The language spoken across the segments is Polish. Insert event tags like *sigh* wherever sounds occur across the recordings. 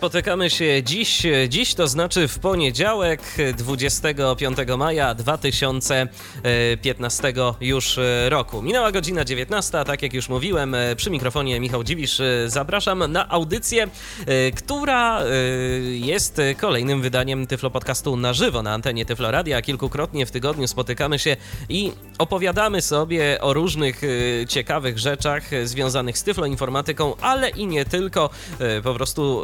Spotykamy się dziś, dziś to znaczy w poniedziałek 25 maja 2015 już roku. Minęła godzina 19, tak jak już mówiłem, przy mikrofonie Michał Dziwisz. Zapraszam na audycję, która jest kolejnym wydaniem Tyflo Podcastu na żywo na antenie Tyflo Radia. Kilkukrotnie w tygodniu spotykamy się i opowiadamy sobie o różnych ciekawych rzeczach związanych z Tyflo Informatyką, ale i nie tylko, po prostu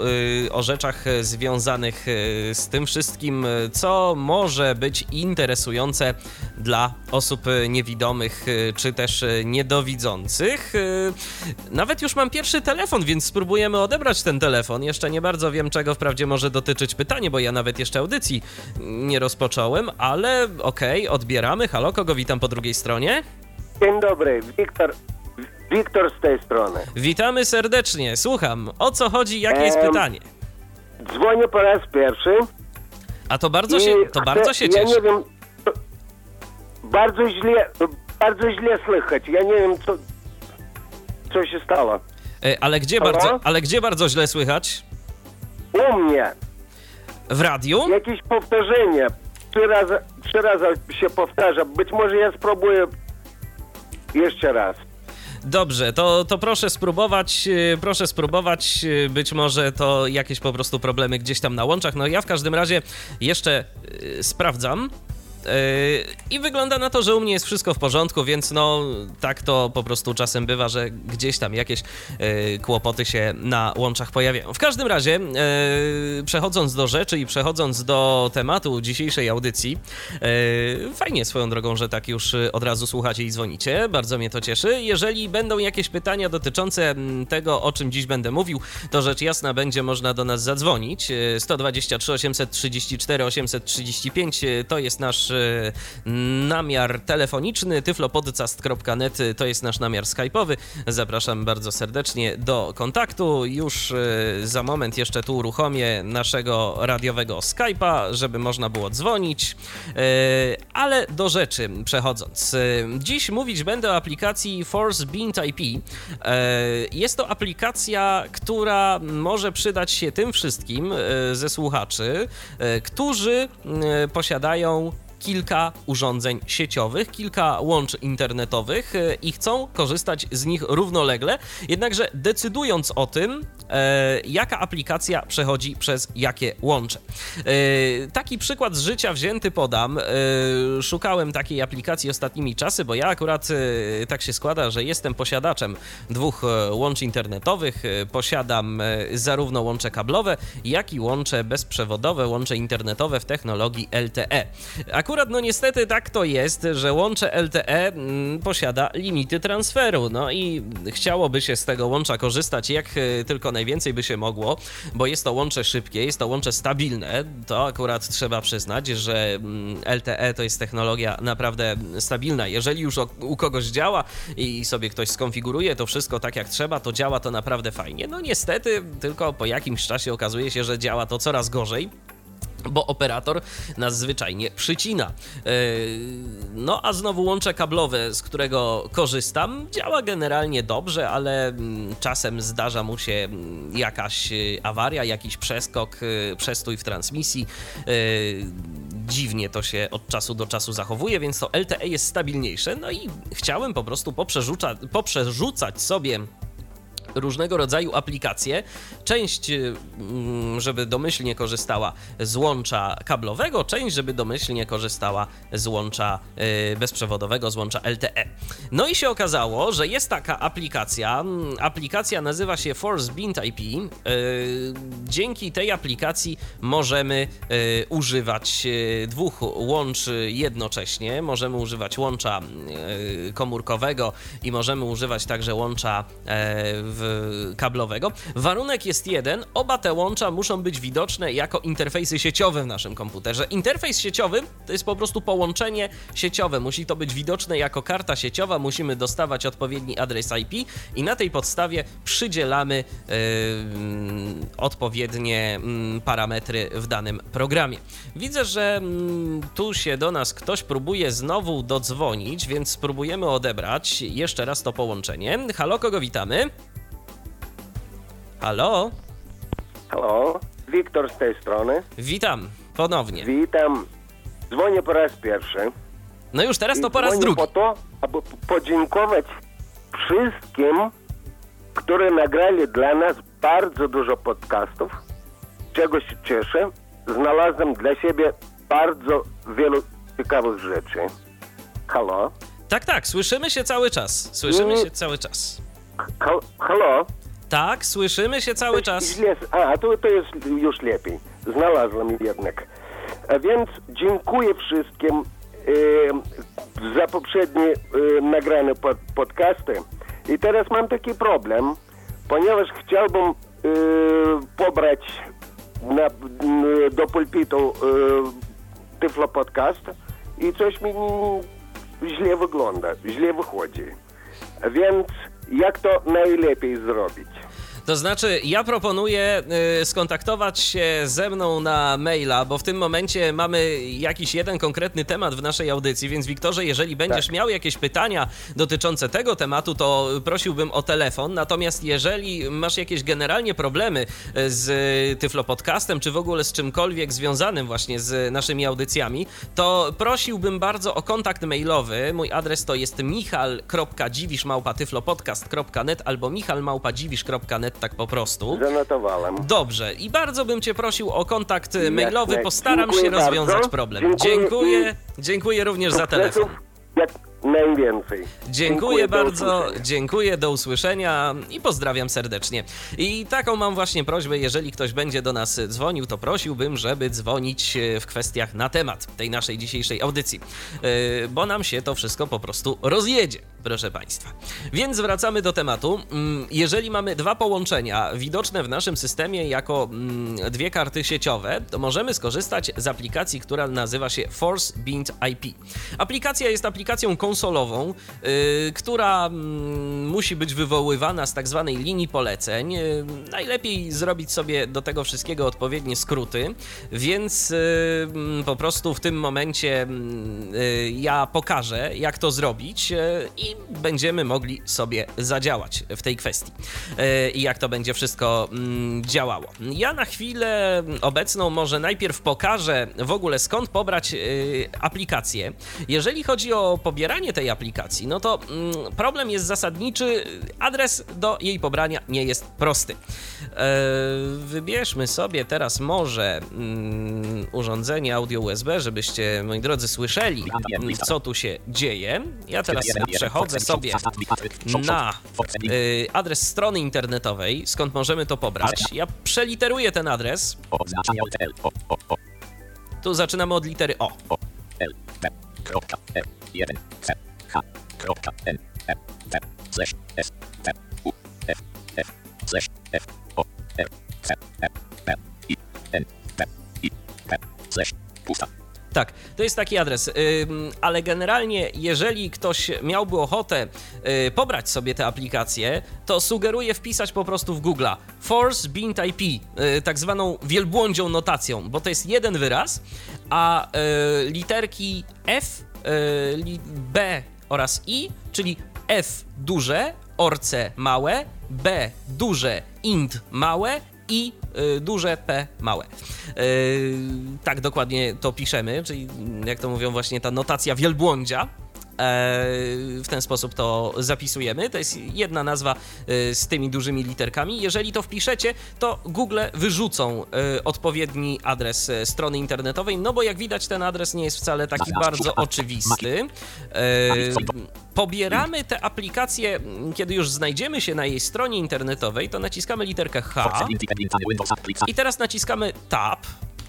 o rzeczach związanych e, z tym wszystkim, e, co może być interesujące dla osób niewidomych e, czy też niedowidzących. Nawet już mam pierwszy telefon, więc spróbujemy odebrać ten telefon. Jeszcze nie bardzo wiem, czego wprawdzie może dotyczyć pytanie, bo ja nawet jeszcze audycji nie rozpocząłem, ale okej, okay, odbieramy. Halo, kogo witam po drugiej stronie? Dzień dobry, Wiktor Wiktor z tej strony. Witamy serdecznie. Słucham, o co chodzi, jakie jest pytanie? Dzwonię po raz pierwszy. A to bardzo się, to bardzo się cieszę. Ja nie wiem, bardzo źle, bardzo źle słychać. Ja nie wiem, co, co się stało. E, ale gdzie, bardzo, ale gdzie bardzo źle słychać? U mnie. W radiu? Jakieś powtórzenie. Trzy razy, trzy razy się powtarza. Być może ja spróbuję jeszcze raz. Dobrze, to, to proszę spróbować, e, proszę spróbować, e, być może to jakieś po prostu problemy gdzieś tam na łączach. No ja w każdym razie jeszcze e, sprawdzam. I wygląda na to, że u mnie jest wszystko w porządku, więc no tak to po prostu czasem bywa, że gdzieś tam jakieś kłopoty się na łączach pojawiają. W każdym razie, przechodząc do rzeczy i przechodząc do tematu dzisiejszej audycji, fajnie swoją drogą, że tak już od razu słuchacie i dzwonicie, bardzo mnie to cieszy. Jeżeli będą jakieś pytania dotyczące tego, o czym dziś będę mówił, to rzecz jasna będzie można do nas zadzwonić. 123 834 835 to jest nasz namiar telefoniczny, tyflopodcast.net to jest nasz namiar skype'owy. Zapraszam bardzo serdecznie do kontaktu. Już za moment jeszcze tu uruchomię naszego radiowego Skype'a, żeby można było dzwonić. Ale do rzeczy przechodząc. Dziś mówić będę o aplikacji Force Beant IP. Jest to aplikacja, która może przydać się tym wszystkim ze słuchaczy, którzy posiadają kilka urządzeń sieciowych, kilka łącz internetowych e, i chcą korzystać z nich równolegle, jednakże decydując o tym, e, jaka aplikacja przechodzi przez jakie łącze. E, taki przykład z życia wzięty podam. E, szukałem takiej aplikacji ostatnimi czasy, bo ja akurat e, tak się składa, że jestem posiadaczem dwóch e, łączy internetowych. posiadam zarówno łącze kablowe, jak i łącze bezprzewodowe, łącze internetowe w technologii LTE. Akurat, no niestety tak to jest, że łącze LTE mm, posiada limity transferu, no i chciałoby się z tego łącza korzystać jak e, tylko najwięcej by się mogło, bo jest to łącze szybkie, jest to łącze stabilne, to akurat trzeba przyznać, że mm, LTE to jest technologia naprawdę stabilna. Jeżeli już u kogoś działa i sobie ktoś skonfiguruje to wszystko tak jak trzeba, to działa to naprawdę fajnie. No niestety, tylko po jakimś czasie okazuje się, że działa to coraz gorzej bo operator nas zwyczajnie przycina. E, no a znowu łącze kablowe, z którego korzystam, działa generalnie dobrze, ale mm, czasem zdarza mu się mm, jakaś e, awaria, jakiś przeskok, e, przestój w transmisji. Dziwnie to się od czasu do czasu zachowuje, więc to LTE jest stabilniejsze. No i chciałem po prostu poprzerzucać sobie różnego rodzaju aplikacje. Część, y, mm, żeby domyślnie korzystała z łącza kablowego, część, żeby domyślnie korzystała z łącza y, bezprzewodowego, z łącza LTE. No i się okazało, że jest taka aplikacja. Mm, aplikacja nazywa się Force Bint IP. Y, dzięki tej aplikacji możemy używać dwóch łącz jednocześnie. Możemy używać łącza komórkowego i możemy używać także łącza w kablowego. Warunek jest jeden, oba te łącza muszą być widoczne jako interfejsy sieciowe w naszym komputerze. Interfejs sieciowy to jest po prostu połączenie sieciowe. Musi to być widoczne jako karta sieciowa, musimy dostawać odpowiedni adres IP i na tej podstawie przydzielamy yy, odpowiednie yy, parametry w danym programie. Widzę, że yy, tu się do nas ktoś próbuje znowu dodzwonić, więc spróbujemy odebrać jeszcze raz to połączenie. Halo, kogo witamy? Halo? Halo, Wiktor z tej strony. Witam, ponownie. Witam. Dzwonię po raz pierwszy. No już teraz to I po raz drugi. po to, aby podziękować wszystkim, które nagrali dla nas bardzo dużo podcastów, czego się cieszę. Znalazłem dla siebie bardzo wielu ciekawych rzeczy. Halo? Tak, tak, słyszymy się cały czas. Słyszymy Nie. się cały czas. Hal- Halo? Tak, słyszymy się cały czas. *laughs* A, to, to jest już lepiej. Znalazłem jednak. A więc dziękuję wszystkim e, za poprzednie e, nagrane pod, podcasty. I teraz mam taki problem, ponieważ chciałbym e, pobrać na, do pulpitu e, Tyflo Podcast i coś mi źle wygląda, źle wychodzi. A Więc jak to najlepiej zrobić? To znaczy, ja proponuję y, skontaktować się ze mną na maila, bo w tym momencie mamy jakiś jeden konkretny temat w naszej audycji, więc Wiktorze, jeżeli będziesz Tak. miał jakieś pytania dotyczące tego tematu, to prosiłbym o telefon. Natomiast jeżeli masz jakieś generalnie problemy y, z Tyflo Podcastem, czy w ogóle z czymkolwiek związanym właśnie z naszymi audycjami, to prosiłbym bardzo o kontakt mailowy. Mój adres to jest michal.dziwisz.tyflopodcast.net albo michalmałpadziwisz.net, tak po prostu. Zanotowałem. Dobrze, i bardzo bym Cię prosił o kontakt y, mailowy. Jasne. Postaram Dziękuję się rozwiązać bardzo. problem. Dziękuję Dziękuję, dziękuję również za telefon. Jak najwięcej. Dziękuję do bardzo, dziękuję, do usłyszenia i pozdrawiam serdecznie. I taką mam właśnie prośbę, jeżeli ktoś będzie do nas dzwonił, to prosiłbym, żeby dzwonić e, w kwestiach na temat tej naszej dzisiejszej audycji, E, bo nam się to wszystko po prostu rozjedzie, proszę Państwa. Więc wracamy do tematu. Mm, Jeżeli mamy dwa połączenia widoczne w naszym systemie jako mm, dwie karty sieciowe, to możemy skorzystać z aplikacji, która nazywa się Force Bind IP. Aplikacja jest aplikacją konsolową, y, która mm, musi być wywoływana z tak zwanej linii poleceń. Y, najlepiej zrobić sobie do tego wszystkiego odpowiednie skróty, więc y, po prostu w tym momencie ja pokażę, jak to zrobić y, i będziemy mogli sobie zadziałać w tej kwestii y, i jak to będzie wszystko mm, działało. Ja na chwilę obecną może najpierw pokażę w ogóle skąd pobrać y, aplikację. Jeżeli chodzi o pobieranie tej aplikacji, no to mm, problem jest zasadniczy, adres do jej pobrania nie jest prosty. E, wybierzmy sobie teraz może mm, urządzenie audio USB, żebyście, moi drodzy, słyszeli, co tu się dzieje. Ja teraz przechodzę sobie na y, adres strony internetowej, skąd możemy to pobrać. Ja przeliteruję ten adres. Tu zaczynamy od litery O. L, B, kropka, 1, C, H, kropka, N, D, slash, S, T, U, F, F, slash, F, O, R, C, P, I, N, P, I, P, slash, pusta. Tak, to jest taki adres, ale generalnie, jeżeli ktoś miałby ochotę y, pobrać sobie tę aplikację, to sugeruję wpisać po prostu w Google Force Bind IP, y, tak zwaną wielbłądzią notacją, bo to jest jeden wyraz, a y, literki F, B oraz I, czyli F duże, orce małe, B duże, int małe i y, duże P małe. Y, tak dokładnie to piszemy, czyli jak to mówią właśnie ta notacja wielbłądzia. E, W ten sposób to zapisujemy. To jest jedna nazwa y, z tymi dużymi literkami. Jeżeli to wpiszecie, to Google wyrzucą y, odpowiedni adres e, strony internetowej, no bo jak widać, ten adres nie jest wcale taki bardzo oczywisty. E, Pobieramy tę aplikację, kiedy już znajdziemy się na jej stronie internetowej, to naciskamy literkę H. I teraz naciskamy Tab.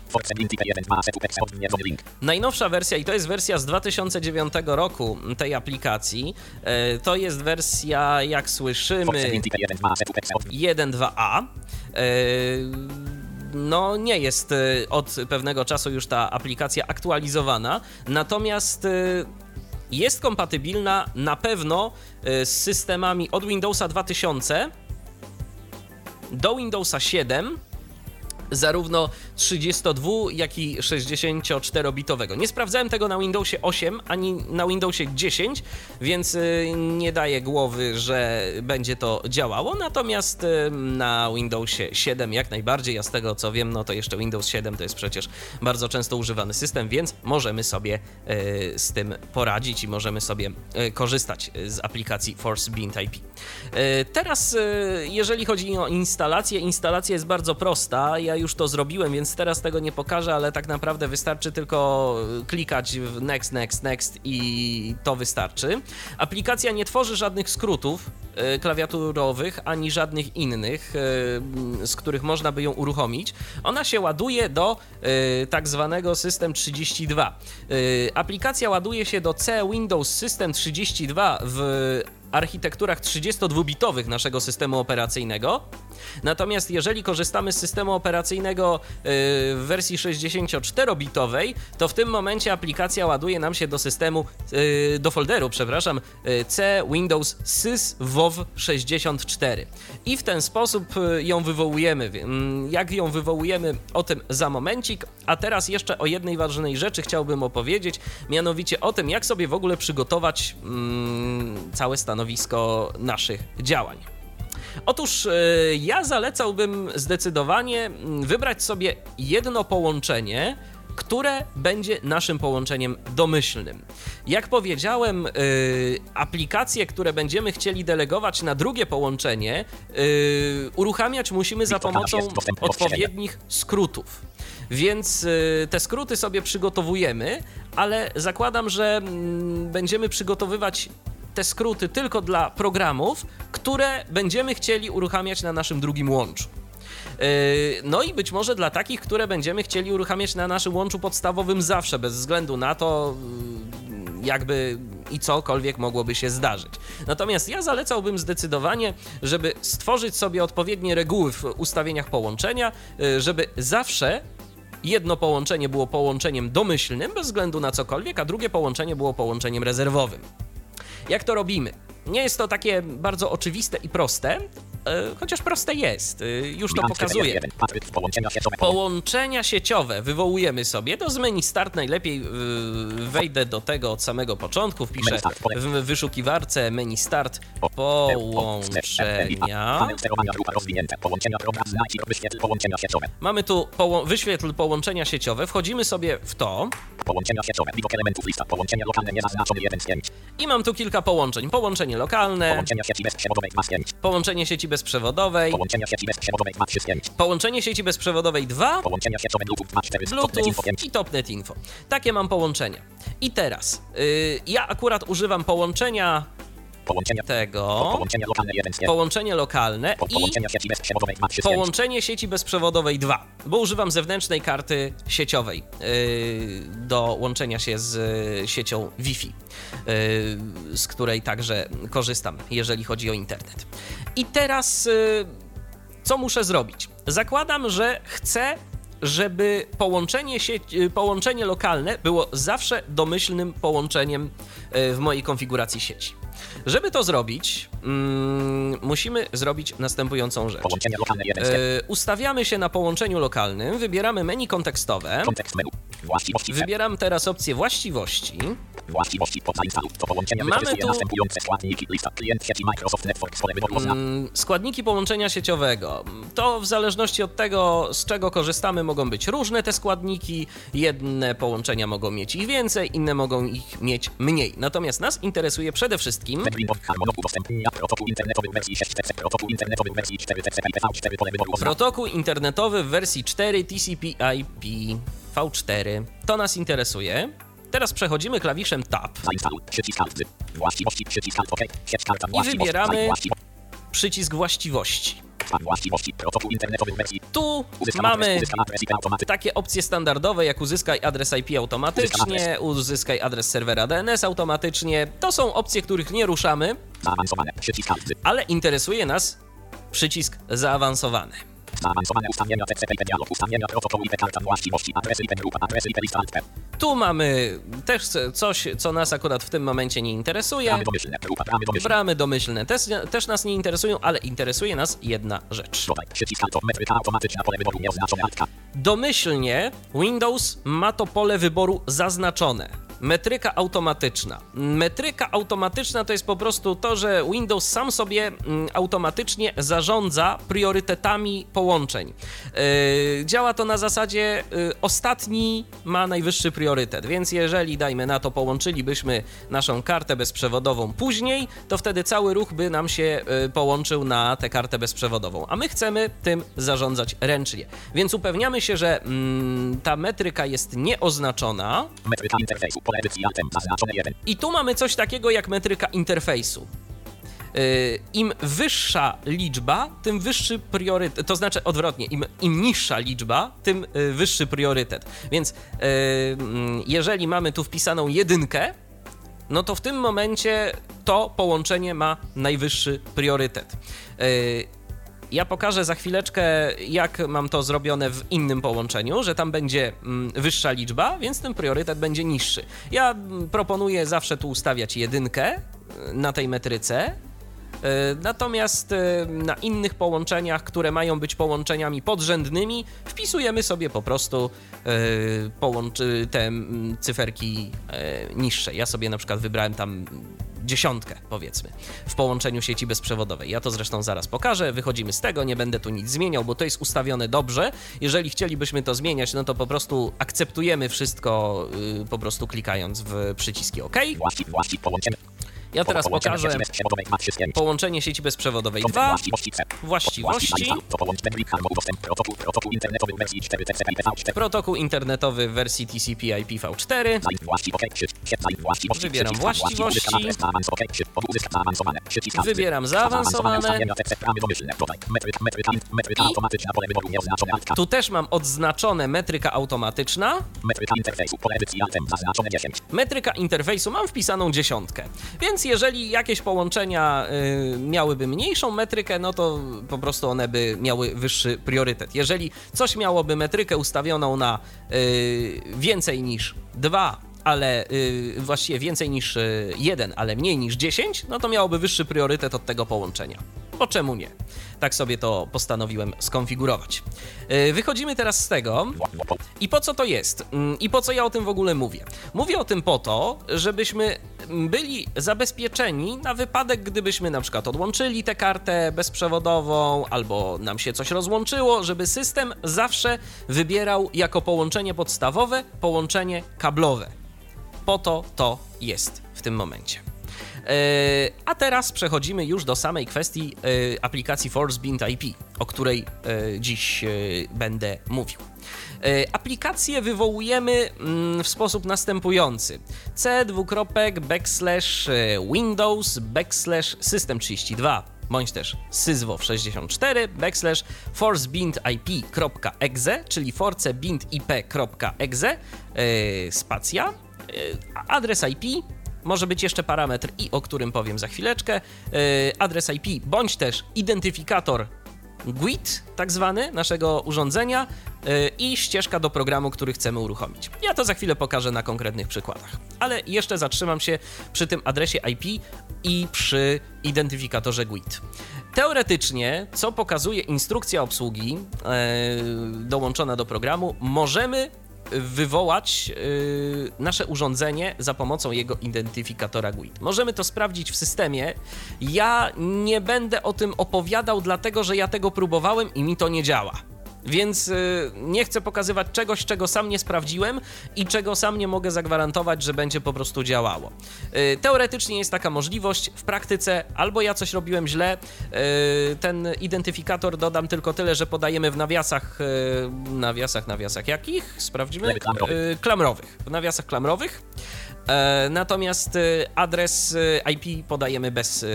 Force Link P1 2 Setu Pexa odniedzony link. Najnowsza wersja, i to jest wersja z 2009 roku tej aplikacji, e, to jest wersja, jak słyszymy, Link P1 2 Setu Pexa odniedzony 1.2a. E, No, nie jest e, od pewnego czasu już ta aplikacja aktualizowana, natomiast jest kompatybilna na pewno z systemami od Windowsa 2000 do Windowsa 7 zarówno 32, jak i 64-bitowego. Nie sprawdzałem tego na Windowsie 8 ani na Windowsie 10, więc y, nie daję głowy, że będzie to działało. Natomiast y, na Windowsie 7 jak najbardziej, ja z tego co wiem, no to jeszcze Windows 7 to jest przecież bardzo często używany system, więc możemy sobie y, z tym poradzić i możemy sobie korzystać z aplikacji Force Bean. Y, Teraz, jeżeli chodzi o instalację, instalacja jest bardzo prosta. Ja już to zrobiłem, więc teraz tego nie pokażę, ale tak naprawdę wystarczy tylko klikać w next, next, next i to wystarczy. Aplikacja nie tworzy żadnych skrótów y, klawiaturowych ani żadnych innych, y, z których można by ją uruchomić. Ona się ładuje do y, tak zwanego System 32. Y, Aplikacja ładuje się do C Windows System 32 w architekturach 32-bitowych naszego systemu operacyjnego. Natomiast jeżeli korzystamy z systemu operacyjnego yy, w wersji 64-bitowej, to w tym momencie aplikacja ładuje nam się do systemu, yy, do folderu, przepraszam, yy, C Windows Sys WoW 64. I w ten sposób ją wywołujemy. Yy, Jak ją wywołujemy, o tym za momencik. A teraz jeszcze o jednej ważnej rzeczy chciałbym opowiedzieć, mianowicie o tym, jak sobie w ogóle przygotować mm, całe stanowisko naszych działań. Otóż e, ja zalecałbym zdecydowanie mm, wybrać sobie jedno połączenie, które będzie naszym połączeniem domyślnym. Jak powiedziałem, e, aplikacje, które będziemy chcieli delegować na drugie połączenie, e, uruchamiać musimy za pomocą odpowiednich skrótów. Więc te skróty sobie przygotowujemy, ale zakładam, że mm, będziemy przygotowywać te skróty tylko dla programów, które będziemy chcieli uruchamiać na naszym drugim łączu. Yy, No i być może dla takich, które będziemy chcieli uruchamiać na naszym łączu podstawowym zawsze, bez względu na to, yy, jakby i cokolwiek mogłoby się zdarzyć. Natomiast ja zalecałbym zdecydowanie, żeby stworzyć sobie odpowiednie reguły w ustawieniach połączenia, yy, żeby zawsze jedno połączenie było połączeniem domyślnym, bez względu na cokolwiek, a drugie połączenie było połączeniem rezerwowym. Jak to robimy? Nie jest to takie bardzo oczywiste i proste, chociaż proste jest, e, już to w połączenia sieciowe. Wywołujemy sobie. Do z menu start najlepiej yy, wejdę do tego od samego początku. Wpiszę w wyszukiwarce menu start połączenia. Mamy tu poło- wyświetl połączenia sieciowe. Wchodzimy sobie w to Połączenia sieciowe. Widok elementów lista. Połączenia lokalne niezaznaczone 1 z 5. i mam tu kilka połączeń. Połączenie lokalne, Połączenia sieci bezprzewodowej 2 z 5. połączenie sieci bezprzewodowej, Połączenia sieci bezprzewodowej 2 3 z 5. połączenie sieci bezprzewodowej 2, Połączenia sieciowe Bluetooth 2 4 z Bluetooth 5. i Topnet Info. Takie mam połączenia. I teraz, yy, ja akurat używam połączenia Połączenia tego, Połączenia lokalne 1 z 1. połączenie lokalne Po- i Połączenia sieci bezprzewodowej 2 3 z 5. połączenie sieci bezprzewodowej 2, bo używam zewnętrznej karty sieciowej yy, do łączenia się z yy, siecią Wi-Fi, yy, z której także korzystam, jeżeli chodzi o internet. I teraz yy, co muszę zrobić? Zakładam, że chcę, żeby połączenie, sieć, y, połączenie lokalne było zawsze domyślnym połączeniem y, w mojej konfiguracji sieci. Żeby to zrobić, mm, musimy zrobić następującą rzecz. Lokalne 1 z 1. Y, ustawiamy się na połączeniu lokalnym, wybieramy menu kontekstowe, Kontekst menu. Wybieram teraz opcję właściwości. Właściwości po zainstalu. To połączenia Mamy tu- następujące składniki. Lista klient sieci Microsoft Network. Oznacz. Mm, Składniki połączenia sieciowego. To w zależności od tego, z czego korzystamy, mogą być różne te składniki. Jedne połączenia mogą mieć ich więcej, inne mogą ich mieć mniej. Natomiast nas interesuje przede wszystkim protokół internetowy w wersji 6 CC. Protokół internetowy w wersji 4 TCP IPv4 pole wyboru oznacz. protokół internetowy w wersji 4 TCP/IP V4. To nas interesuje. Teraz przechodzimy klawiszem Tab. Właściwości. wybieramy- przycisk właściwości. Tu mamy takie opcje standardowe, jak uzyskaj adres IP automatycznie, uzyskaj adres serwera DNS automatycznie. To są opcje, których nie ruszamy, ale interesuje nas przycisk zaawansowany. Zaawansowane ustawienia TCP/IP dialog. Ustawienia protokołu IP karta właściwości. Adresy IP grupa. Adresy IP lista. Tu mamy też coś, co nas akurat w tym momencie nie interesuje. Ramy domyślne. Grupa. Ramy domyślne. Bramy domyślne też, też nas nie interesują, ale interesuje nas jedna rzecz. Dodaj. Przycisk Alt. Metryka automatyczna. Pole wyboru nieoznaczone. Alt. K. Domyślnie Windows ma to pole wyboru zaznaczone. Metryka automatyczna. Metryka automatyczna to jest po prostu to, że Windows sam sobie mm, automatycznie zarządza priorytetami połączeń. Yy, działa to na zasadzie yy, ostatni ma najwyższy priorytet, więc jeżeli dajmy na to połączylibyśmy naszą kartę bezprzewodową później, to wtedy cały ruch by nam się yy, połączył na tę kartę bezprzewodową, a my chcemy tym zarządzać ręcznie. Więc upewniamy się, że mm, ta metryka jest nieoznaczona, Metryka interfejsu. Pole edycji Altem. Zaznaczone 1. i tu mamy coś takiego jak metryka interfejsu. Yy, Im wyższa liczba, tym wyższy priorytet. To znaczy odwrotnie, im, im niższa liczba, tym yy, wyższy priorytet. Więc mm, jeżeli mamy tu wpisaną jedynkę, no to w tym momencie to połączenie ma najwyższy priorytet. Ja pokażę za chwileczkę, jak mam to zrobione w innym połączeniu, że tam będzie mm, wyższa liczba, więc ten priorytet będzie niższy. Ja mm, proponuję zawsze tu ustawiać jedynkę y, na tej metryce. Y, Natomiast y, na innych połączeniach, które mają być połączeniami podrzędnymi, wpisujemy sobie po prostu połączy te cyferki niższe. Ja sobie na przykład wybrałem tam dziesiątkę, powiedzmy, w połączeniu sieci bezprzewodowej. Ja to zresztą zaraz pokażę. Wychodzimy z tego, nie będę tu nic zmieniał, bo to jest ustawione dobrze. Jeżeli chcielibyśmy to zmieniać, no to po prostu akceptujemy wszystko, y, po prostu klikając w przyciski OK. Właściw, właściw, połączenie. Ja teraz pokażę połączenie sieci bezprzewodowej Kontent 2. Właściwości protokół, internetowy w wersji 4 TCP IP V4. Protokół internetowy w wersji TCP IPv4. Zanim właściw OK. Przycisk. Zanim właściwości. Wybieram Przycisk. Właściw. właściwości. Wybieram zaawansowane. I-. Tu też mam odznaczone metryka automatyczna. Metryka interfejsu. Pole edycji Altem. Zaznaczone 10. Metryka interfejsu mam wpisaną dziesiątkę. Więc jeżeli jakieś połączenia y, miałyby mniejszą metrykę, no to po prostu one by miały wyższy priorytet. Jeżeli coś miałoby metrykę ustawioną na y, więcej niż 2, ale y, właściwie więcej niż y, 1, ale mniej niż 10, no to miałoby wyższy priorytet od tego połączenia. Bo czemu nie? Tak sobie to postanowiłem skonfigurować. Y, wychodzimy teraz z tego, i po co to jest? Mm, I po co ja o tym w ogóle mówię? Mówię o tym po to, żebyśmy byli zabezpieczeni na wypadek, gdybyśmy na przykład odłączyli tę kartę bezprzewodową albo nam się coś rozłączyło, żeby system zawsze wybierał jako połączenie podstawowe połączenie kablowe. Po to to jest w tym momencie. E, A teraz przechodzimy już do samej kwestii e, aplikacji ForceBind IP, o której e, dziś będę mówił. E, Aplikację wywołujemy mm, w sposób następujący. C dwukropek backslash e, Windows backslash System32 bądź też syzwow64 backslash forcebindip.exe, czyli forcebindip.exe e, spacja, adres IP może być jeszcze parametr i o którym powiem za chwileczkę, adres IP bądź też identyfikator GUID, tak zwany, naszego urządzenia e, i ścieżka do programu, który chcemy uruchomić. Ja to za chwilę pokażę na konkretnych przykładach, ale jeszcze zatrzymam się przy tym adresie IP i przy identyfikatorze GUID. Teoretycznie, co pokazuje instrukcja obsługi e, dołączona do programu, możemy wywołać yy, nasze urządzenie za pomocą jego identyfikatora GUID. Możemy to sprawdzić w systemie. Ja nie będę o tym opowiadał, dlatego że ja tego próbowałem i mi to nie działa. Więc y, nie chcę pokazywać czegoś, czego sam nie sprawdziłem i czego sam nie mogę zagwarantować, że będzie po prostu działało. Y, teoretycznie jest taka możliwość, w praktyce albo ja coś robiłem źle, y, ten identyfikator dodam tylko tyle, że podajemy w nawiasach, nawiasach, nawiasach jakich? Sprawdzimy. Klamrowych. Klamrowych. W nawiasach klamrowych. E, natomiast adres IP podajemy bez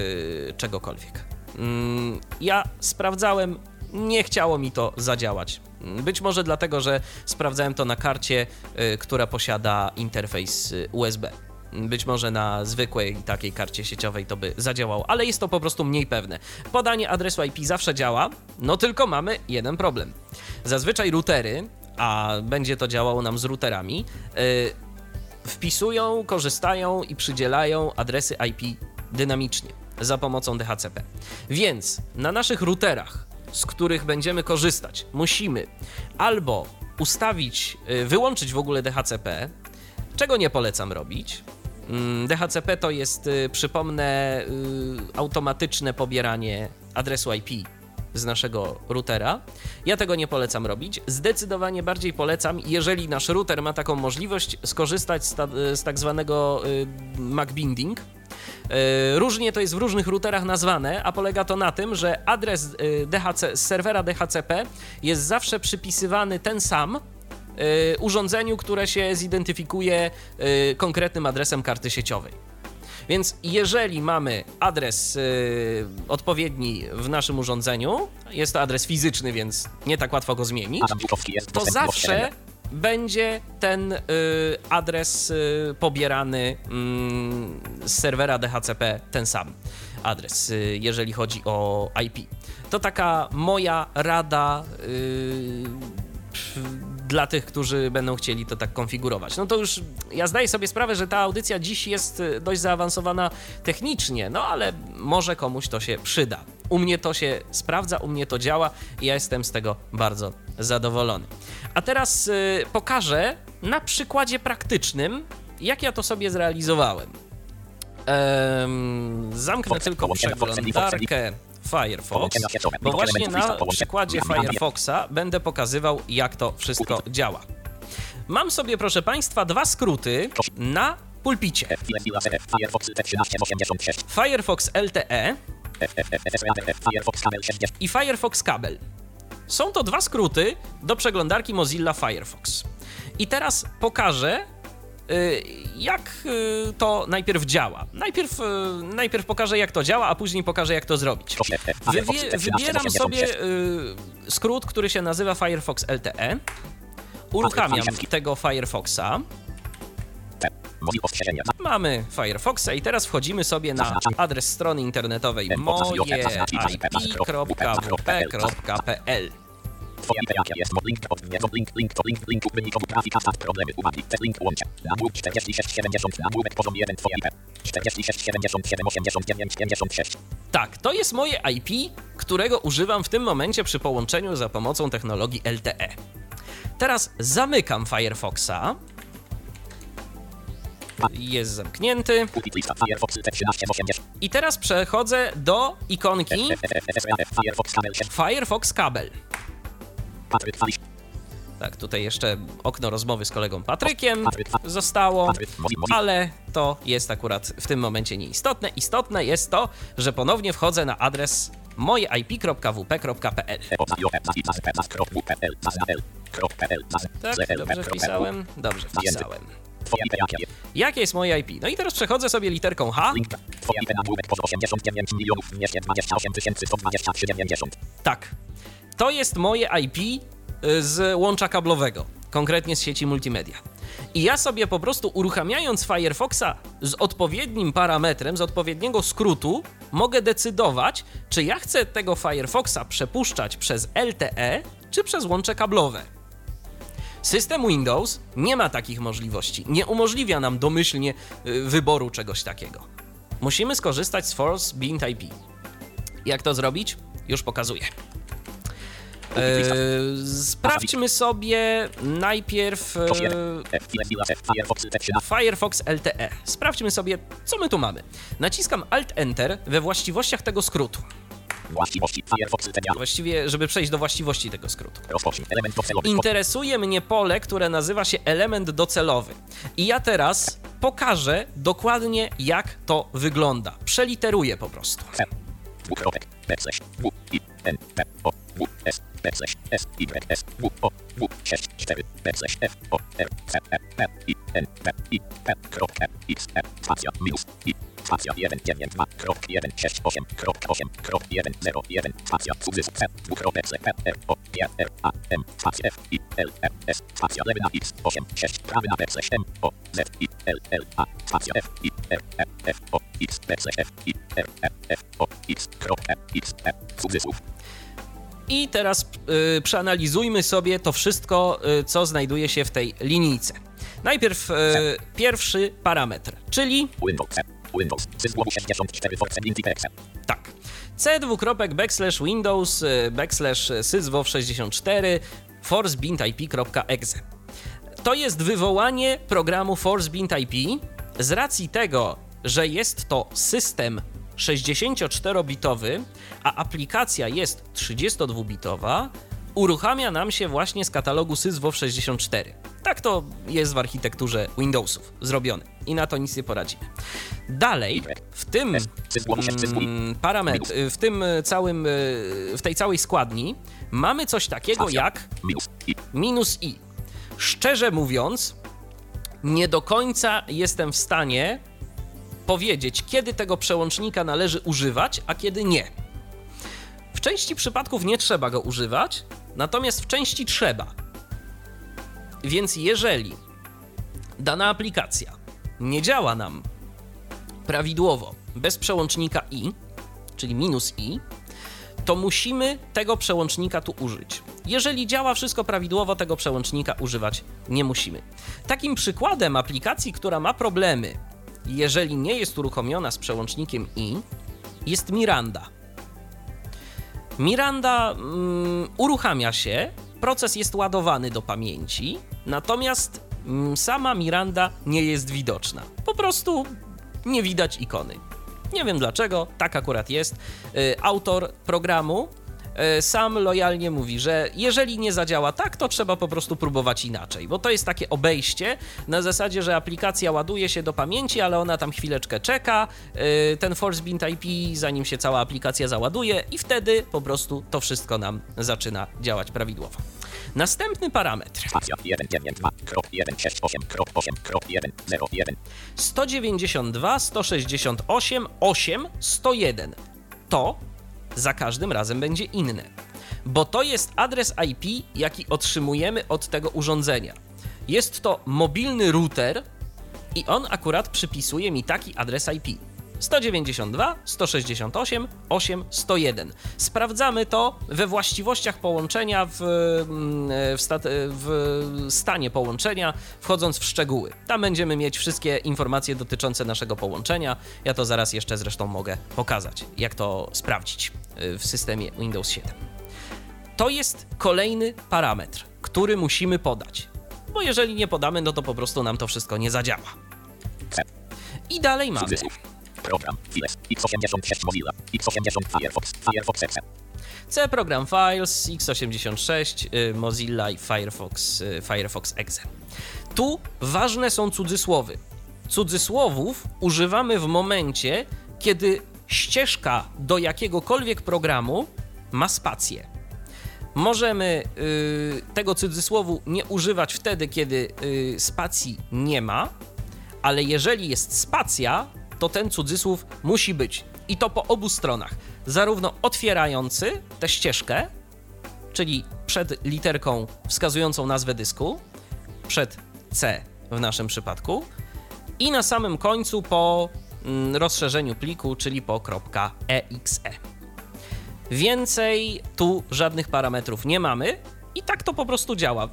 czegokolwiek. Mm, Ja sprawdzałem, nie chciało mi to zadziałać. Być może dlatego, że sprawdzałem to na karcie, y, która posiada interfejs y, USB. Być może na zwykłej takiej karcie sieciowej to by zadziałało, ale jest to po prostu mniej pewne. Podanie adresu IP zawsze działa, no tylko mamy jeden problem. Zazwyczaj routery, a będzie to działało nam z routerami, y, wpisują, korzystają i przydzielają adresy IP dynamicznie za pomocą DHCP. Więc na naszych routerach, z których będziemy korzystać, musimy albo ustawić, y, wyłączyć w ogóle DHCP, czego nie polecam robić. Mm, DHCP to jest, y, przypomnę, y, automatyczne pobieranie adresu IP z naszego routera. Ja tego nie polecam robić. Zdecydowanie bardziej polecam, jeżeli nasz router ma taką możliwość, skorzystać z, ta, z tak zwanego y, MacBinding. Y, Różnie to jest w różnych routerach nazwane, a polega to na tym, że adres y, DHC, z serwera DHCP jest zawsze przypisywany ten sam, urządzeniu, które się zidentyfikuje konkretnym adresem karty sieciowej. Więc jeżeli mamy adres y, odpowiedni w naszym urządzeniu, jest to adres fizyczny, więc nie tak łatwo go zmienić, to zawsze będzie ten y, adres y, pobierany mm, z serwera DHCP ten sam adres, y, jeżeli chodzi o IP. To taka moja rada y, pff, dla tych, którzy będą chcieli to tak konfigurować. No to już ja zdaję sobie sprawę, że ta audycja dziś jest y, dość zaawansowana technicznie, no ale może komuś to się przyda. U mnie to się sprawdza, u mnie to działa i ja jestem z tego bardzo zadowolony. A teraz y, pokażę na przykładzie praktycznym, jak ja to sobie zrealizowałem. Em, zamknę tylko przeglądarkę Firefox, bo właśnie na przykładzie Firefoxa będę pokazywał, jak to wszystko działa. Mam sobie, proszę Państwa, dwa skróty na pulpicie. Firefox T1386, Firefox LTE F, F, F, F, F, Firefox Kabel 60, i Firefox Kabel. Są to dwa skróty do przeglądarki Mozilla Firefox. I teraz pokażę, y, jak y, to najpierw działa. Najpierw, y, najpierw pokażę, jak to działa, a później pokażę, jak to zrobić. Wywie, T1386. wybieram sobie y, skrót, który się nazywa Firefox LTE. Uruchamiam tego Firefoxa. Mamy Firefoxa i teraz wchodzimy sobie na adres strony internetowej mojeip.wp.pl. IP jakie jest link od mod link link to link linku wynikowy grafika start problemy uwagi test link łączę nagłówek 4670 nagłówek poziom 1 twoja IP 4677 89 56 Tak, to jest moje IP, którego używam w tym momencie przy połączeniu za pomocą technologii LTE. Teraz zamykam Firefoxa. Jest zamknięty. Pulpit lista Firefox T1380 I teraz przechodzę do ikonki Firefox Kabel 7 Firefox Kabel. Patryk Tak, tutaj jeszcze okno rozmowy z kolegą Patrykiem zostało, ale to jest akurat w tym momencie nieistotne. Istotne jest to, że ponownie wchodzę na adres mojeip.wp.pl. Tak, dobrze wpisałem? Dobrze wpisałem. Jakie jest? Moje IP? No i teraz przechodzę sobie literką H. Link. Twoja IP nagłówek poziom 89 milionów 228 123 90 Tak. To jest moje IP y, z łącza kablowego, konkretnie z sieci multimedia. I ja sobie po prostu uruchamiając Firefoxa z odpowiednim parametrem, z odpowiedniego skrótu, mogę decydować, czy ja chcę tego Firefoxa przepuszczać przez LTE, czy przez łącze kablowe. System Windows nie ma takich możliwości. Nie umożliwia nam domyślnie y, wyboru czegoś takiego. Musimy skorzystać z Force Bind IP. Jak to zrobić? Już pokazuję. Eee, sprawdźmy sobie najpierw e, Firefox T13 Firefox LTE. Sprawdźmy sobie, co my tu mamy. Naciskam Alt Enter we właściwościach tego skrótu. Właściwości Firefox Właściwie, żeby przejść do właściwości tego skrótu. Element docelowy Interesuje mnie pole, które nazywa się element docelowy. I ja teraz pokażę dokładnie, jak to wygląda. Przeliteruję po prostu. W I N P O W S B slash S Y S W O W 6 4 B slash F O R C E P I N P I P krok E X E spacja minus I spacja 1 9 2 krok 1 6 8 krok 8 krok 1 0 1 spacja cudzysłów C dwukropek C P R O G R A M spacja F I L R S spacja lewy na X 8 6 prawy na B slash M O Z I L L A spacja F I R E F O X B slash F I R E F O X krok E X E cudzysłów I teraz y, przeanalizujmy sobie to wszystko, y, co znajduje się w tej linijce. Najpierw y, pierwszy parametr, czyli Windows Windows Syzgłowu 64 Force Lindy Pexe tak. C dwukropek backslash Windows y, backslash syzwow 64 forcebintip.exe. To jest wywołanie programu ForceBintIP z racji tego, że jest to system 64-bitowy, a aplikacja jest 32-bitowa, uruchamia nam się właśnie z katalogu SysWow 64. Tak to jest w architekturze Windowsów zrobione i na to nic nie poradzimy. Dalej, w tym mm, parametr, w tym całym, w tej całej składni mamy coś takiego jak minus i. Szczerze mówiąc, nie do końca jestem w stanie powiedzieć, kiedy tego przełącznika należy używać, a kiedy nie. W części przypadków nie trzeba go używać, natomiast w części trzeba. Więc jeżeli dana aplikacja nie działa nam prawidłowo bez przełącznika i, czyli minus i, to musimy tego przełącznika tu użyć. Jeżeli działa wszystko prawidłowo, tego przełącznika używać nie musimy. Takim przykładem aplikacji, która ma problemy, jeżeli nie jest uruchomiona z przełącznikiem i, jest Miranda. Miranda mm, uruchamia się, proces jest ładowany do pamięci, natomiast mm, sama Miranda nie jest widoczna. Po prostu nie widać ikony. Nie wiem dlaczego, tak akurat jest. Y, Autor programu sam lojalnie mówi, że jeżeli nie zadziała tak, to trzeba po prostu próbować inaczej, bo to jest takie obejście na zasadzie, że aplikacja ładuje się do pamięci, ale ona tam chwileczkę czeka, y, ten ForceBint IP, zanim się cała aplikacja załaduje i wtedy po prostu to wszystko nam zaczyna działać prawidłowo. Następny parametr. spacja 1 9 2 krok 1 6 8 krok 8 krok 1 0 1 192, 168, 8, 101. To za każdym razem będzie inne, bo to jest adres IP, jaki otrzymujemy od tego urządzenia. Jest to mobilny router i on akurat przypisuje mi taki adres IP. 192, 168, 8, 101. Sprawdzamy to we właściwościach połączenia, w, mm, w, stat, w stanie połączenia, wchodząc w szczegóły. Tam będziemy mieć wszystkie informacje dotyczące naszego połączenia. Ja to zaraz jeszcze zresztą mogę pokazać, jak to sprawdzić y, w systemie Windows 7. To jest kolejny parametr, który musimy podać. Bo jeżeli nie podamy, no to po prostu nam to wszystko nie zadziała. I dalej mamy. Program Files X86 Mozilla X80 Firefox Firefox Excel C Program Files, x86, y, Mozilla i Firefox, y, Firefox Exe. Tu ważne są cudzysłowy. Cudzysłowów używamy w momencie, kiedy ścieżka do jakiegokolwiek programu ma spację. Możemy y, tego cudzysłowu nie używać wtedy, kiedy y, spacji nie ma, ale jeżeli jest spacja, to ten cudzysłów musi być. I to po obu stronach. Zarówno otwierający tę ścieżkę, czyli przed literką wskazującą nazwę dysku, przed C w naszym przypadku, i na samym końcu po mm, rozszerzeniu pliku, czyli po .exe. Więcej tu żadnych parametrów nie mamy i tak to po prostu działa.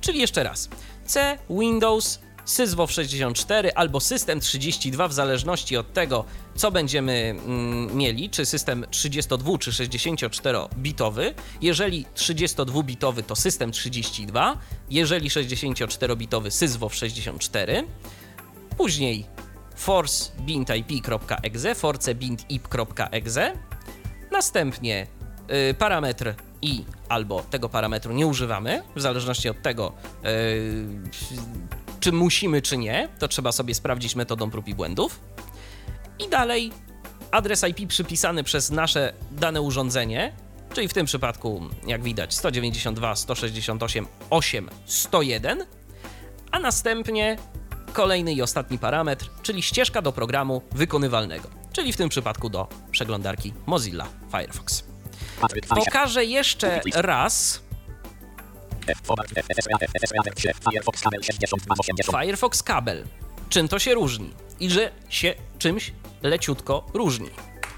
Czyli jeszcze raz. C, Windows, SysWow 64 albo System 32 w zależności od tego, co będziemy mm, mieli, czy system 32 czy 64-bitowy. Jeżeli 32-bitowy to System 32, jeżeli 64-bitowy SysWow 64. Później forcebintip.exe, forcebintip.exe. Następnie y, parametr i albo tego parametru nie używamy, w zależności od tego, y, czy musimy, czy nie. To trzeba sobie sprawdzić metodą prób i błędów. I dalej adres IP przypisany przez nasze dane urządzenie, czyli w tym przypadku, jak widać, 192, 168, 8, 101, a następnie kolejny i ostatni parametr, czyli ścieżka do programu wykonywalnego, czyli w tym przypadku do przeglądarki Mozilla Firefox. Pokażę jeszcze raz Firefox kabel 6280. Firefox kabel. Czym to się różni? I że się czymś leciutko różni.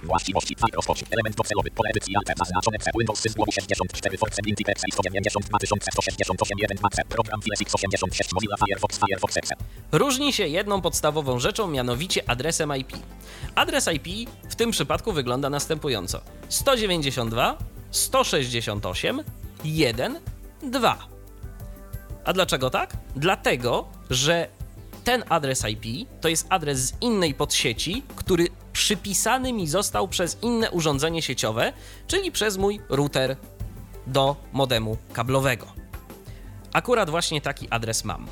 Właściwości Firefox. Element docelowy. Pole edycji zaznaczone. Windows System 64 Force Linty PC 192 168 1 2 C. Program VSX 86 Mozilla Firefox Firefox Excel. Różni się jedną podstawową rzeczą, mianowicie adresem IP. Adres IP w tym przypadku wygląda następująco: 192 168 1 2. A dlaczego tak? Dlatego, że ten adres IP to jest adres z innej podsieci, który przypisany mi został przez inne urządzenie sieciowe, czyli przez mój router do modemu kablowego. Akurat właśnie taki adres mam.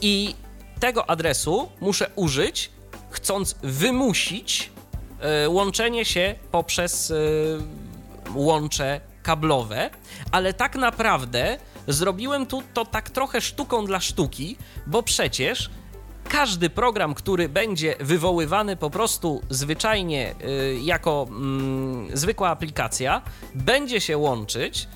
I tego adresu muszę użyć, chcąc wymusić e, łączenie się poprzez e, łącze kablowe, ale tak naprawdę zrobiłem tu to tak trochę sztuką dla sztuki, bo przecież każdy program, który będzie wywoływany po prostu zwyczajnie y, jako mm, zwykła aplikacja, będzie się łączyć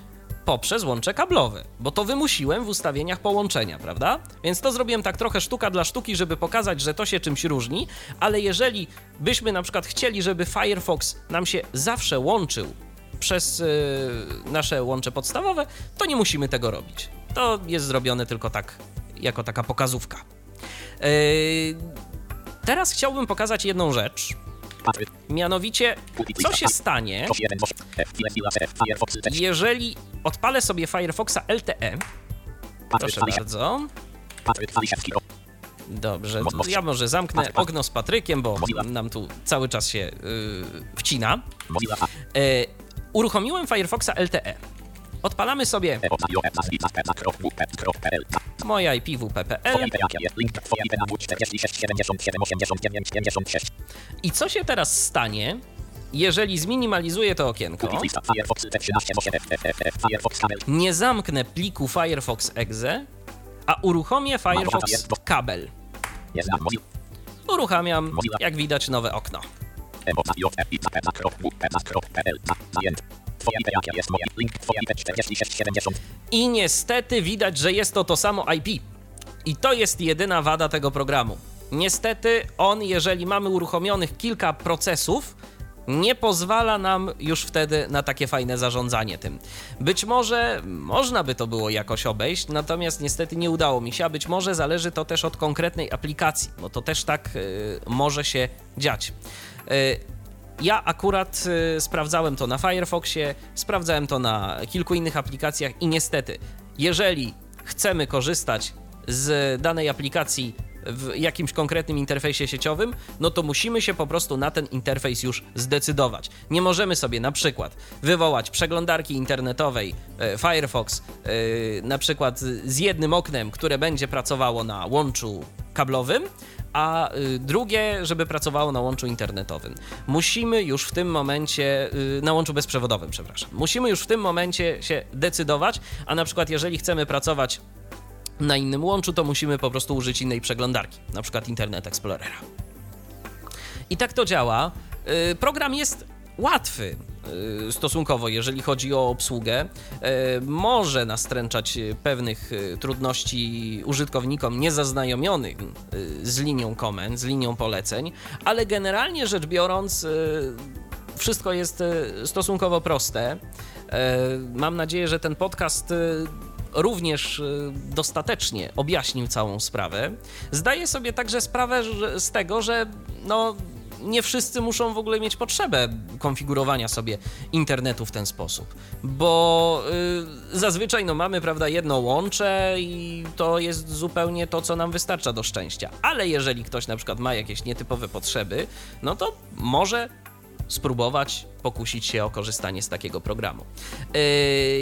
poprzez łącze kablowe, bo to wymusiłem w ustawieniach połączenia, prawda? Więc to zrobiłem tak trochę sztuka dla sztuki, żeby pokazać, że to się czymś różni, ale jeżeli byśmy na przykład chcieli, żeby Firefox nam się zawsze łączył przez y, nasze łącze podstawowe, to nie musimy tego robić. To jest zrobione tylko tak, jako taka pokazówka. Yy, teraz chciałbym pokazać jedną rzecz, mianowicie co się stanie, Tos 1 8 F. Files F. Firefox Test. jeżeli odpalę sobie Firefoxa LTE. Proszę bardzo. Dobrze, ja może zamknę okno z Patrykiem, bo nam tu cały czas się yy, wcina. Yy, uruchomiłem Firefoxa LTE. Odpalamy sobie moja IPWP.pl Twoja IP jakie jest? Link. Twoja IP na 46 77 89 56. i co się teraz stanie, jeżeli zminimalizuję to okienko, Kupić lista. Firefox T13 8 F. F. F. F. Firefox kabel. nie zamknę pliku Firefox Exe, a uruchomię Firefox kabel. Uruchamiam, jak widać, nowe okno. Oznajo F. I. P. Na krok. W. P. Na krok. PL. Na. Zajęty. Twoja IP jakie jest? Moja. Link. Twoja IP 46 70. I niestety widać, że jest to to samo IP. I to jest jedyna wada tego programu. Niestety on, jeżeli mamy uruchomionych kilka procesów, nie pozwala nam już wtedy na takie fajne zarządzanie tym. Być może można by to było jakoś obejść, natomiast niestety nie udało mi się, a być może zależy to też od konkretnej aplikacji, bo to też tak y, może się dziać. Y, ja akurat y, sprawdzałem to na Firefoxie, sprawdzałem to na kilku innych aplikacjach i niestety, jeżeli chcemy korzystać z danej aplikacji w jakimś konkretnym interfejsie sieciowym, no to musimy się po prostu na ten interfejs już zdecydować. Nie możemy sobie na przykład wywołać przeglądarki internetowej e, Firefox e, na przykład z jednym oknem, które będzie pracowało na łączu kablowym, a y, drugie, żeby pracowało na łączu internetowym. Musimy już w tym momencie, y, na łączu bezprzewodowym, przepraszam. Musimy już w tym momencie się decydować, a na przykład jeżeli chcemy pracować na innym łączu, to musimy po prostu użyć innej przeglądarki, na przykład Internet Explorera. I tak to działa. Y, Program jest łatwy y, stosunkowo, jeżeli chodzi o obsługę. Y, Może nastręczać pewnych trudności użytkownikom niezaznajomionych y, z linią komend, z linią poleceń, ale generalnie rzecz biorąc, wszystko jest stosunkowo proste. Mam nadzieję, że ten podcast również y, dostatecznie objaśnił całą sprawę. Zdaję sobie także sprawę z tego, że no, nie wszyscy muszą w ogóle mieć potrzebę konfigurowania sobie internetu w ten sposób, bo y, zazwyczaj no, mamy prawda, jedno łącze i to jest zupełnie to, co nam wystarcza do szczęścia. Ale jeżeli ktoś na przykład ma jakieś nietypowe potrzeby, no to może spróbować pokusić się o korzystanie z takiego programu. Yy,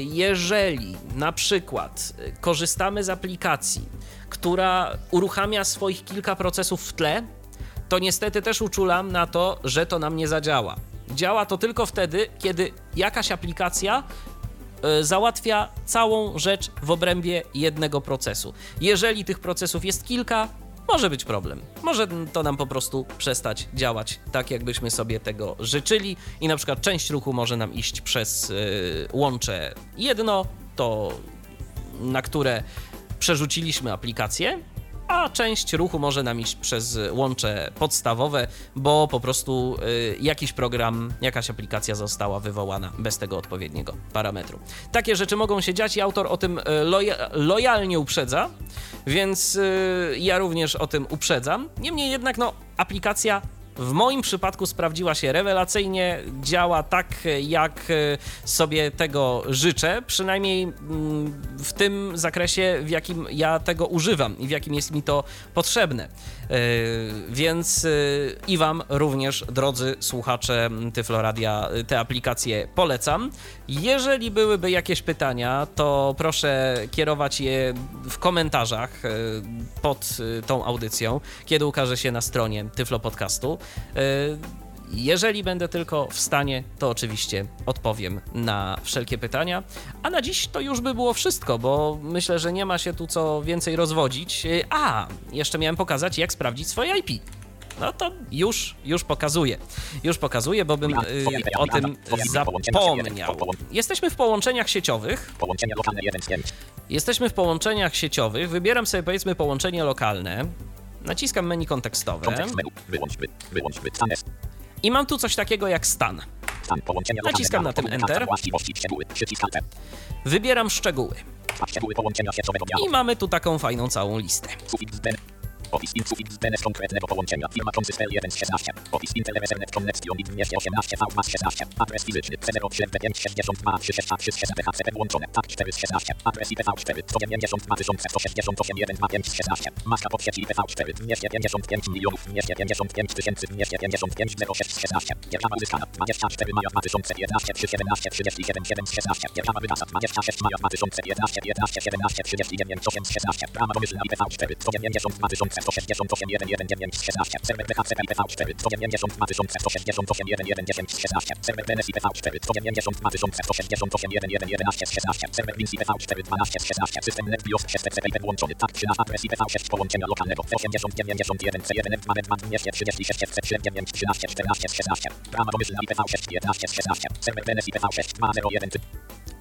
Jeżeli na przykład y, korzystamy z aplikacji, która uruchamia swoich kilka procesów w tle, to niestety też uczulam na to, że to nam nie zadziała. Działa to tylko wtedy, kiedy jakaś aplikacja e, załatwia całą rzecz w obrębie jednego procesu. Jeżeli tych procesów jest kilka, może być problem. Może to nam po prostu przestać działać tak, jakbyśmy sobie tego życzyli i na przykład część ruchu może nam iść przez y, łącze jedno, to na które przerzuciliśmy aplikację, a część ruchu może nam iść przez łącze podstawowe, bo po prostu y, jakiś program, jakaś aplikacja została wywołana bez tego odpowiedniego parametru. Takie rzeczy mogą się dziać i autor o tym y, loja lojalnie uprzedza, więc y, ja również o tym uprzedzam. Niemniej jednak, no, aplikacja w moim przypadku sprawdziła się rewelacyjnie, działa tak, jak e, sobie tego życzę, przynajmniej mm, w tym zakresie, w jakim ja tego używam i w jakim jest mi to potrzebne. E, więc e, i Wam również, drodzy słuchacze Tyfloradia, te aplikacje polecam. Jeżeli byłyby jakieś pytania, to proszę kierować je w komentarzach pod tą audycją, kiedy ukaże się na stronie Tyflo Podcastu. Jeżeli będę tylko w stanie, to oczywiście odpowiem na wszelkie pytania. A na dziś to już by było wszystko, bo myślę, że nie ma się tu co więcej rozwodzić. A, jeszcze miałem pokazać, jak sprawdzić swoje IP. No to już, już pokazuję. Już pokazuję, bo bym y, o tym zapomniał. Jesteśmy w połączeniach sieciowych. Jesteśmy w połączeniach sieciowych. Wybieram sobie powiedzmy połączenie lokalne. Naciskam menu kontekstowe. I mam tu coś takiego jak stan. Naciskam na tym Enter. Wybieram szczegóły. I mamy tu taką fajną całą listę. Opis in sufiks DNS konkretnego połączenia. Firma Consystel 1 z 16. Opis Intel Ethernet Connection i 218 V mas 16. Adres fizyczny C07 PHCP włączone. Tak 4 z 16. Adres IPv4 192 168 1 5 z 16. Maska pod sieci IPv4 255 milionów 255 tysięcy 255 06 z 16. Reklama uzyskana 24 maja 2011 przy 17 37 7 z 16. Reklama wydana 26 maja 2011 15 17 39 8 z 16. Brama domyślna IPv4 192 000 168 119 16. Serwer DHCP IPv4 192 168 110 16. Serwer DNS IPv4 192 168 111 16. Serwer Wins IPv4 12 16. System NetBIOS przez TCP IP włączony. Tak 13 adres IPv6 połączenia lokalnego 80 91 C1 F2 F2 236 FC 9 13 14 16. Brama domyślna IPv6 11 16. Serwer DNS IPv6 201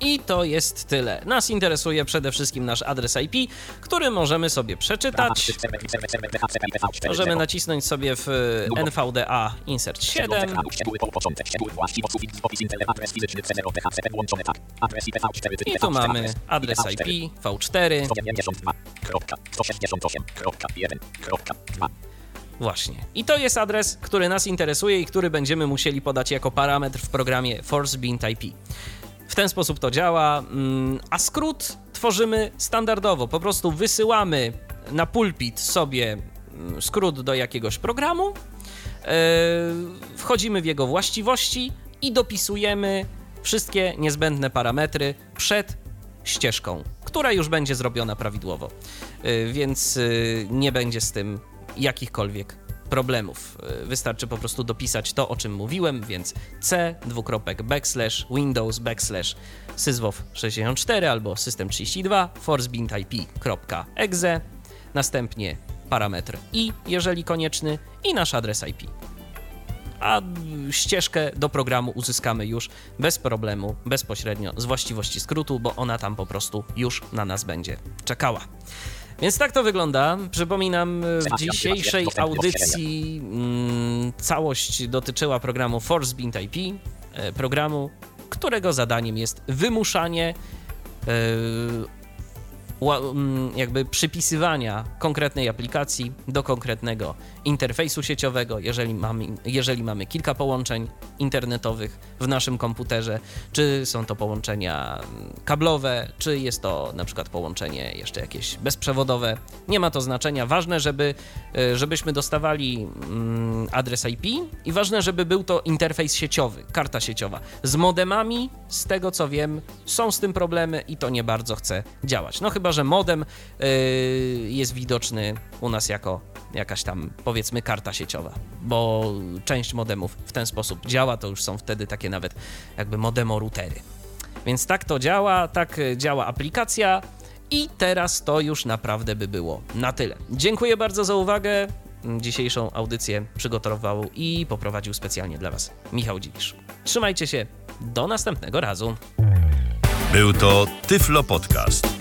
i to jest tyle. Nas interesuje przede wszystkim nasz adres IP, który możemy sobie przeczytać. Możemy nacisnąć sobie w NVDA Insert 7. I tu mamy adres IP V4. Właśnie. I to jest adres, który nas interesuje i który będziemy musieli podać jako parametr w programie ForceBint IP. W ten sposób to działa, mm, a skrót tworzymy standardowo. Po prostu wysyłamy na pulpit sobie mm, skrót do jakiegoś programu, e, wchodzimy w jego właściwości i dopisujemy wszystkie niezbędne parametry przed ścieżką, która już będzie zrobiona prawidłowo. E, więc e, nie będzie z tym jakichkolwiek problemów. Wystarczy po prostu dopisać to, o czym mówiłem, więc c dwukropek backslash windows backslash syzwow 64 albo system32 forcebintip.exe, następnie parametr i, jeżeli konieczny, i nasz adres IP. A ścieżkę do programu uzyskamy już bez problemu, bezpośrednio z właściwości skrótu, bo ona tam po prostu już na nas będzie czekała. Więc tak to wygląda. Przypominam, w dzisiejszej audycji mm, całość dotyczyła programu Force Bint IP, e, programu, którego zadaniem jest wymuszanie e, jakby przypisywania konkretnej aplikacji do konkretnego interfejsu sieciowego, jeżeli mamy, jeżeli mamy kilka połączeń internetowych w naszym komputerze, czy są to połączenia mm, kablowe, czy jest to na przykład połączenie jeszcze jakieś bezprzewodowe. Nie ma to znaczenia. Ważne, żeby, e, żebyśmy dostawali mm, adres IP i ważne, żeby był to interfejs sieciowy, karta sieciowa z modemami, z tego co wiem, są z tym problemy i to nie bardzo chce działać. No chyba, że modem yy, jest widoczny u nas jako jakaś tam powiedzmy karta sieciowa, bo część modemów w ten sposób działa, to już są wtedy takie nawet jakby modemo-routery. Więc tak to działa, tak działa aplikacja i teraz to już naprawdę by było na tyle. Dziękuję bardzo za uwagę. Dzisiejszą audycję przygotował i poprowadził specjalnie dla Was Michał Dziwisz. Trzymajcie się, do następnego razu. Był to Tyflo Podcast.